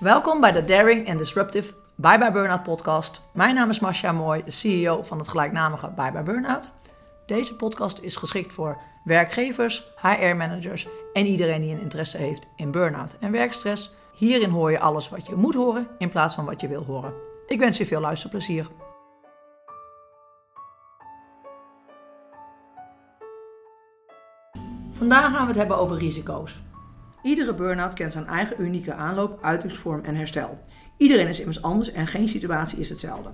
Welkom bij de Daring and Disruptive Bye Bye Burnout podcast. Mijn naam is Masha Mooi, de CEO van het gelijknamige Bye Bye Burnout. Deze podcast is geschikt voor werkgevers, HR-managers en iedereen die een interesse heeft in burn-out en werkstress. Hierin hoor je alles wat je moet horen in plaats van wat je wil horen. Ik wens je veel luisterplezier. Vandaag gaan we het hebben over risico's. Iedere burn-out kent zijn eigen unieke aanloop, uitingsvorm en herstel. Iedereen is immers anders en geen situatie is hetzelfde.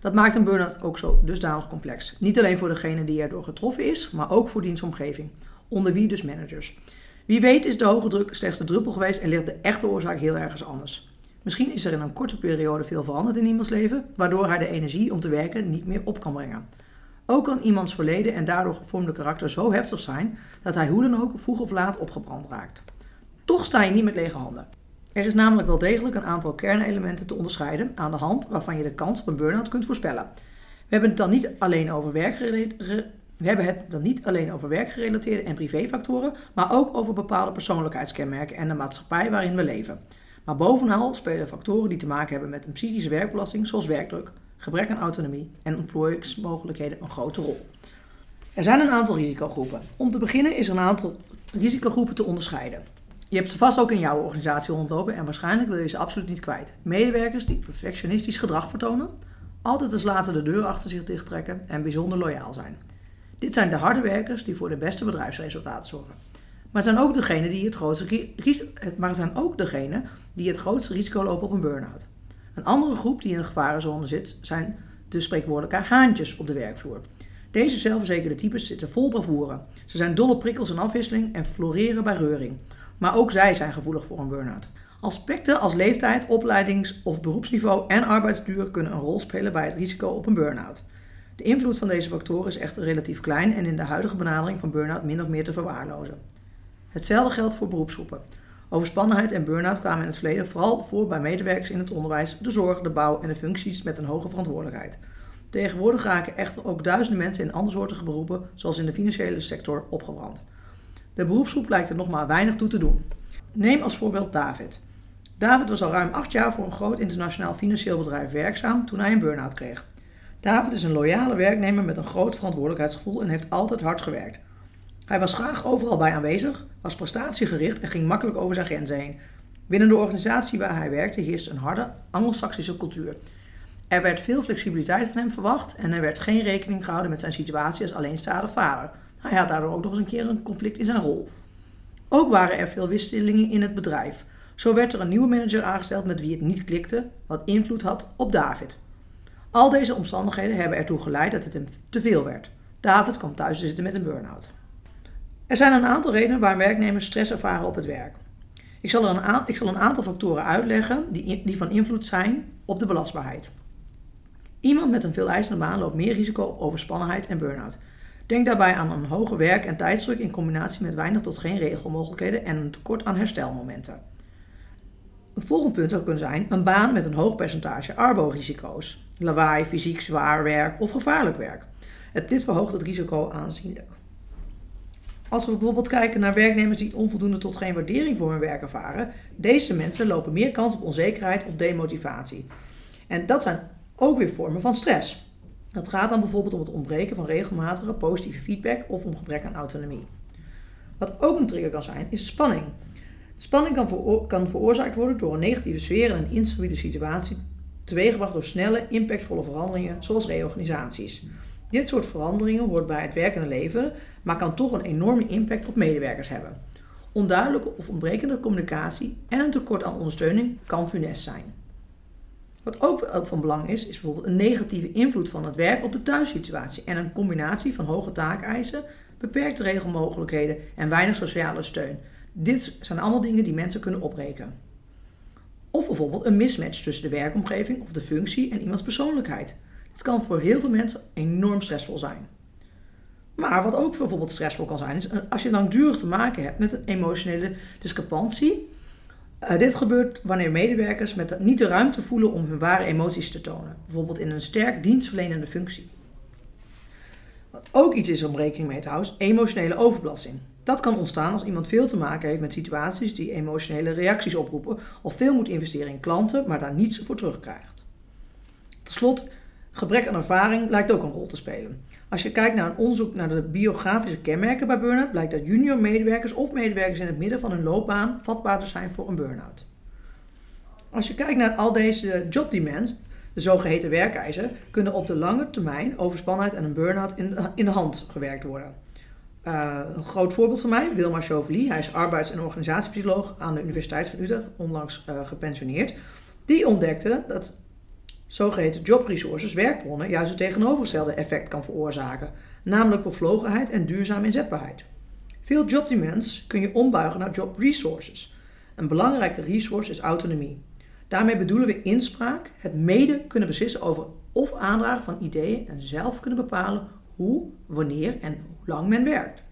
Dat maakt een burn-out ook zo dusdanig complex. Niet alleen voor degene die erdoor getroffen is, maar ook voor dienstomgeving. Onder wie dus managers. Wie weet is de hoge druk slechts de druppel geweest en ligt de echte oorzaak heel ergens anders. Misschien is er in een korte periode veel veranderd in iemands leven, waardoor hij de energie om te werken niet meer op kan brengen. Ook kan iemands verleden en daardoor gevormde karakter zo heftig zijn dat hij hoe dan ook vroeg of laat opgebrand raakt. Toch sta je niet met lege handen. Er is namelijk wel degelijk een aantal kernelementen te onderscheiden aan de hand waarvan je de kans op een burn-out kunt voorspellen. We hebben het dan niet alleen over werkgerelateerde we hebben het dan niet alleen over werkgerelateerde en privéfactoren, maar ook over bepaalde persoonlijkheidskenmerken en de maatschappij waarin we leven. Maar bovenal spelen factoren die te maken hebben met een psychische werkbelasting, zoals werkdruk, gebrek aan autonomie en ontplooiingsmogelijkheden een grote rol. Er zijn een aantal risicogroepen. Om te beginnen is er een aantal risicogroepen te onderscheiden. Je hebt ze vast ook in jouw organisatie rondlopen en waarschijnlijk wil je ze absoluut niet kwijt. Medewerkers die perfectionistisch gedrag vertonen, altijd als later de deur achter zich dichttrekken en bijzonder loyaal zijn. Dit zijn de harde werkers die voor de beste bedrijfsresultaten zorgen. Maar het zijn ook degenen die het grootste, het ook die het grootste risico lopen op een burn-out. Een andere groep die in de gevarenzone zit, zijn de spreekwoordelijke haantjes op de werkvloer. Deze zelfverzekerde types zitten vol bravoure. Ze zijn dol op prikkels en afwisseling en floreren bij reuring. Maar ook zij zijn gevoelig voor een burn-out. Aspecten als leeftijd, opleidings- of beroepsniveau en arbeidsduur kunnen een rol spelen bij het risico op een burn-out. De invloed van deze factoren is echter relatief klein en in de huidige benadering van burn-out min of meer te verwaarlozen. Hetzelfde geldt voor beroepsgroepen. Overspannenheid en burn-out kwamen in het verleden vooral voor bij medewerkers in het onderwijs, de zorg, de bouw en de functies met een hoge verantwoordelijkheid. Tegenwoordig raken echter ook duizenden mensen in andersoortige beroepen, zoals in de financiële sector, opgebrand. De beroepsgroep lijkt er nog maar weinig toe te doen. Neem als voorbeeld David. David was al ruim acht jaar voor een groot internationaal financieel bedrijf werkzaam toen hij een burn-out kreeg. David is een loyale werknemer met een groot verantwoordelijkheidsgevoel en heeft altijd hard gewerkt. Hij was graag overal bij aanwezig, was prestatiegericht en ging makkelijk over zijn grenzen heen. Binnen de organisatie waar hij werkte heerste een harde Anglo-Saxische cultuur. Er werd veel flexibiliteit van hem verwacht en er werd geen rekening gehouden met zijn situatie als alleenstaande vader. Hij had daardoor ook nog eens een keer een conflict in zijn rol. Ook waren er veel wisselingen in het bedrijf. Zo werd er een nieuwe manager aangesteld met wie het niet klikte, wat invloed had op David. Al deze omstandigheden hebben ertoe geleid dat het hem te veel werd. David kwam thuis te zitten met een burn-out. Er zijn een aantal redenen waarom werknemers stress ervaren op het werk. Ik zal, een, ik zal een aantal factoren uitleggen die, die van invloed zijn op de belastbaarheid. Iemand met een veel eisende baan loopt meer risico op overspannenheid en burn-out. Denk daarbij aan een hoge werk- en tijdsdruk in combinatie met weinig tot geen regelmogelijkheden en een tekort aan herstelmomenten. Een volgend punt zou kunnen zijn een baan met een hoog percentage arbo-risico's. Lawaai, fysiek zwaar werk of gevaarlijk werk. dit verhoogt het risico aanzienlijk. Als we bijvoorbeeld kijken naar werknemers die onvoldoende tot geen waardering voor hun werk ervaren, deze mensen lopen meer kans op onzekerheid of demotivatie. En dat zijn ook weer vormen van stress. Het gaat dan bijvoorbeeld om het ontbreken van regelmatige positieve feedback of om gebrek aan autonomie. Wat ook een trigger kan zijn, is spanning. Spanning kan, kan veroorzaakt worden door een negatieve sfeer en een instabiele situatie, teweeggebracht door snelle, impactvolle veranderingen, zoals reorganisaties. Dit soort veranderingen hoort bij het werkende leven, maar kan toch een enorme impact op medewerkers hebben. Onduidelijke of ontbrekende communicatie en een tekort aan ondersteuning kan funest zijn. Wat ook van belang is, is bijvoorbeeld een negatieve invloed van het werk op de thuissituatie en een combinatie van hoge taakeisen, beperkte regelmogelijkheden en weinig sociale steun. Dit zijn allemaal dingen die mensen kunnen oprekenen. Of bijvoorbeeld een mismatch tussen de werkomgeving of de functie en iemands persoonlijkheid. Het kan voor heel veel mensen enorm stressvol zijn. Maar wat ook bijvoorbeeld stressvol kan zijn, is als je langdurig te maken hebt met een emotionele discrepantie. Uh, dit gebeurt wanneer medewerkers met niet de ruimte voelen om hun ware emoties te tonen, bijvoorbeeld in een sterk dienstverlenende functie. Wat ook iets is om rekening mee te houden, is emotionele overbelasting. Dat kan ontstaan als iemand veel te maken heeft met situaties die emotionele reacties oproepen of veel moet investeren in klanten, maar daar niets voor terugkrijgt. Tot slot, gebrek aan ervaring lijkt ook een rol te spelen. Als je kijkt naar een onderzoek naar de biografische kenmerken bij burn-out, blijkt dat junior medewerkers of medewerkers in het midden van hun loopbaan vatbaarder zijn voor een burn-out. Als je kijkt naar al deze job demands, de zogeheten werkeisen, kunnen op de lange termijn overspannenheid en een burn-out in de hand gewerkt worden. Uh, een groot voorbeeld van mij, Wilmar Chauvelin. Hij is arbeids- en organisatiepsycholoog aan de Universiteit van Utrecht, onlangs uh, gepensioneerd. Die ontdekte dat zogeheten job resources, werkbronnen, juist het tegenovergestelde effect kan veroorzaken, namelijk bevlogenheid en duurzame inzetbaarheid. Veel job demands kun je ombuigen naar job resources. Een belangrijke resource is autonomie. Daarmee bedoelen we inspraak, het mede kunnen beslissen over of aandragen van ideeën en zelf kunnen bepalen hoe, wanneer en hoe lang men werkt.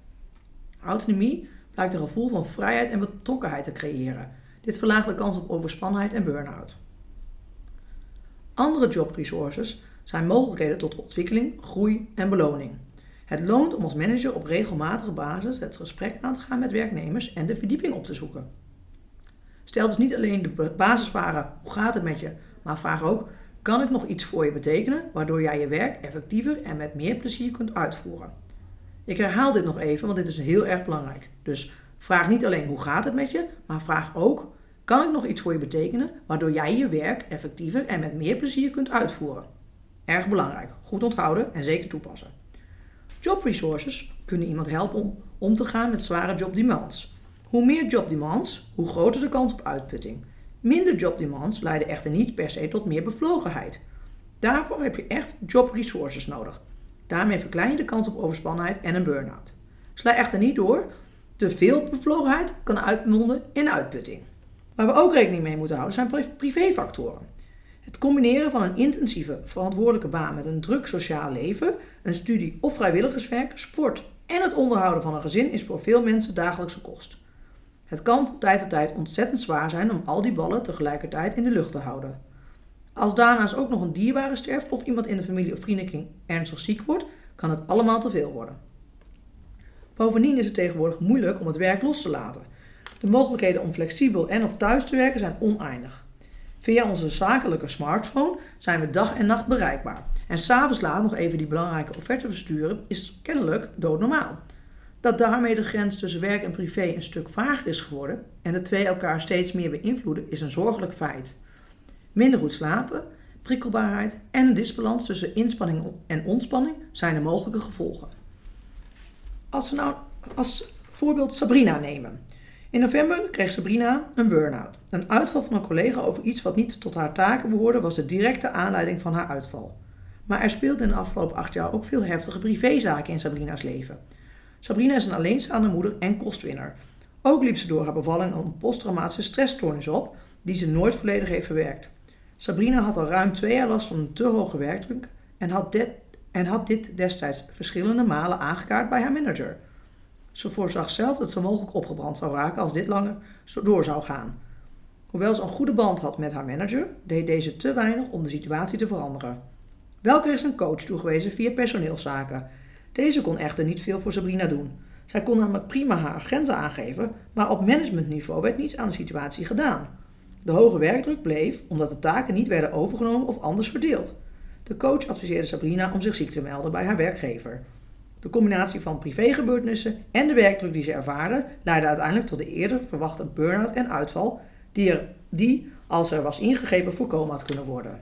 Autonomie blijkt een gevoel van vrijheid en betrokkenheid te creëren. Dit verlaagt de kans op overspannenheid en burn-out. Andere job resources zijn mogelijkheden tot ontwikkeling, groei en beloning. Het loont om als manager op regelmatige basis het gesprek aan te gaan met werknemers en de verdieping op te zoeken. Stel dus niet alleen de basisvragen hoe gaat het met je, maar vraag ook kan ik nog iets voor je betekenen waardoor jij je werk effectiever en met meer plezier kunt uitvoeren. Ik herhaal dit nog even, want dit is heel erg belangrijk. Dus vraag niet alleen hoe gaat het met je, maar vraag ook kan ik nog iets voor je betekenen waardoor jij je werk effectiever en met meer plezier kunt uitvoeren. Erg belangrijk, goed onthouden en zeker toepassen. Job resources kunnen iemand helpen om om te gaan met zware job demands. Hoe meer job demands, hoe groter de kans op uitputting. Minder job demands leiden echter niet per se tot meer bevlogenheid. Daarvoor heb je echt job resources nodig. Daarmee verklein je de kans op overspannenheid en een burn-out. Sla echter niet door. Te veel bevlogenheid kan uitmonden in uitputting. Waar we ook rekening mee moeten houden zijn privéfactoren. Het combineren van een intensieve, verantwoordelijke baan met een druk sociaal leven, een studie of vrijwilligerswerk, sport en het onderhouden van een gezin is voor veel mensen dagelijkse kost. Het kan van tijd tot tijd ontzettend zwaar zijn om al die ballen tegelijkertijd in de lucht te houden. Als daarnaast ook nog een dierbare sterft of iemand in de familie of vriendenkring ernstig ziek wordt, kan het allemaal te veel worden. Bovendien is het tegenwoordig moeilijk om het werk los te laten. De mogelijkheden om flexibel en of thuis te werken zijn oneindig. Via onze zakelijke smartphone zijn we dag en nacht bereikbaar. En s'avonds laat nog even die belangrijke offerte versturen is kennelijk doodnormaal. Dat daarmee de grens tussen werk en privé een stuk vager is geworden en de twee elkaar steeds meer beïnvloeden, is een zorgelijk feit. Minder goed slapen, prikkelbaarheid en een disbalans tussen inspanning en ontspanning zijn de mogelijke gevolgen. Als we nou als voorbeeld Sabrina nemen. In november kreeg Sabrina een burn-out. Een uitval van een collega over iets wat niet tot haar taken behoorde was de directe aanleiding van haar uitval. Maar er speelden in de afgelopen acht jaar ook veel heftige privézaken in Sabrina's leven. Sabrina is een alleenstaande moeder en kostwinner. Ook liep ze door haar bevalling een posttraumatische stressstoornis op, die ze nooit volledig heeft verwerkt. Sabrina had al ruim twee jaar last van een te hoge werkdruk en had, dit, en had dit destijds verschillende malen aangekaart bij haar manager. Ze voorzag zelf dat ze mogelijk opgebrand zou raken als dit langer door zou gaan. Hoewel ze een goede band had met haar manager, deed deze te weinig om de situatie te veranderen. Wel kreeg ze een coach toegewezen via personeelszaken deze kon echter niet veel voor Sabrina doen. Zij kon namelijk prima haar grenzen aangeven, maar op managementniveau werd niets aan de situatie gedaan. De hoge werkdruk bleef omdat de taken niet werden overgenomen of anders verdeeld. De coach adviseerde Sabrina om zich ziek te melden bij haar werkgever. De combinatie van privégebeurtenissen en de werkdruk die ze ervaarde leidde uiteindelijk tot de eerder verwachte burn-out en uitval, die, er, die, als er was ingegrepen, voorkomen had kunnen worden.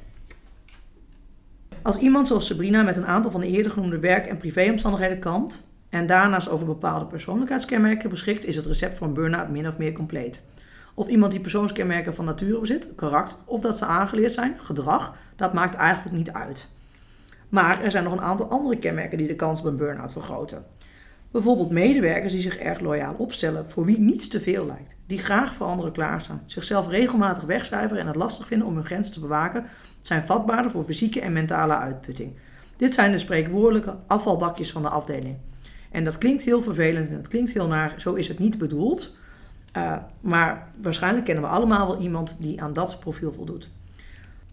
Als iemand zoals Sabrina met een aantal van de eerder genoemde werk- en privéomstandigheden kampt en daarnaast over bepaalde persoonlijkheidskenmerken beschikt, is het recept voor een burn-out min of meer compleet. Of iemand die persoonskenmerken van nature bezit, karakter, of dat ze aangeleerd zijn, gedrag, dat maakt eigenlijk niet uit. Maar er zijn nog een aantal andere kenmerken die de kans op een burn-out vergroten. Bijvoorbeeld medewerkers die zich erg loyaal opstellen, voor wie niets te veel lijkt, die graag voor anderen klaarstaan, zichzelf regelmatig wegcijferen en het lastig vinden om hun grenzen te bewaken, zijn vatbaarder voor fysieke en mentale uitputting. Dit zijn de spreekwoordelijke afvalbakjes van de afdeling. En dat klinkt heel vervelend en dat klinkt heel naar, zo is het niet bedoeld. Uh, maar waarschijnlijk kennen we allemaal wel iemand die aan dat profiel voldoet.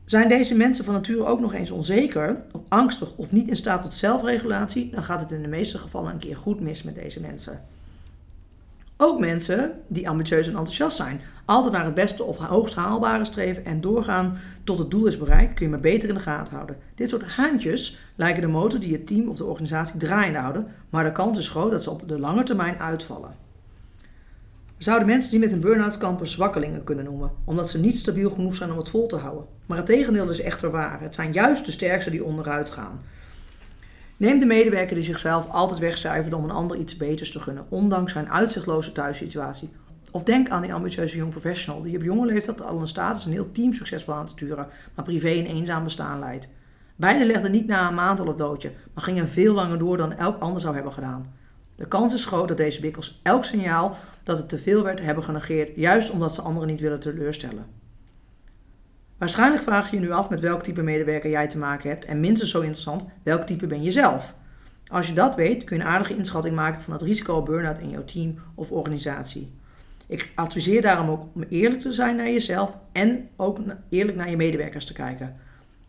Zijn deze mensen van nature ook nog eens onzeker, of angstig of niet in staat tot zelfregulatie, dan gaat het in de meeste gevallen een keer goed mis met deze mensen. Ook mensen die ambitieus en enthousiast zijn, altijd naar het beste of hoogst haalbare streven en doorgaan tot het doel is bereikt, kun je maar beter in de gaten houden. Dit soort haantjes lijken de motor die het team of de organisatie draaiende houden, maar de kans is groot dat ze op de lange termijn uitvallen. Zouden mensen die met een burn-out kampen zwakkelingen kunnen noemen, omdat ze niet stabiel genoeg zijn om het vol te houden. Maar het tegendeel is echter waar. Het zijn juist de sterkste die onderuit gaan. Neem de medewerker die zichzelf altijd wegcijfert om een ander iets beters te gunnen, ondanks zijn uitzichtloze thuissituatie. Of denk aan die ambitieuze jong professional die op jonge leeftijd al een status een heel team succesvol aan te sturen, maar privé een eenzaam bestaan leidt. Beiden legden niet na een maand al het loodje, maar gingen veel langer door dan elk ander zou hebben gedaan. De kans is groot dat deze wikkels elk signaal dat het te veel werd hebben genegeerd, juist omdat ze anderen niet willen teleurstellen. Waarschijnlijk vraag je je nu af met welk type medewerker jij te maken hebt en minstens zo interessant, welk type ben je zelf? Als je dat weet, kun je een aardige inschatting maken van het risico op burn-out in jouw team of organisatie. Ik adviseer daarom ook om eerlijk te zijn naar jezelf en ook eerlijk naar je medewerkers te kijken.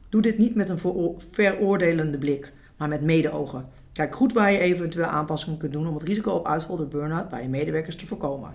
Doe dit niet met een veroordelende blik, maar met medeogen. Kijk goed waar je eventueel aanpassingen kunt doen om het risico op uitval door burn-out bij je medewerkers te voorkomen.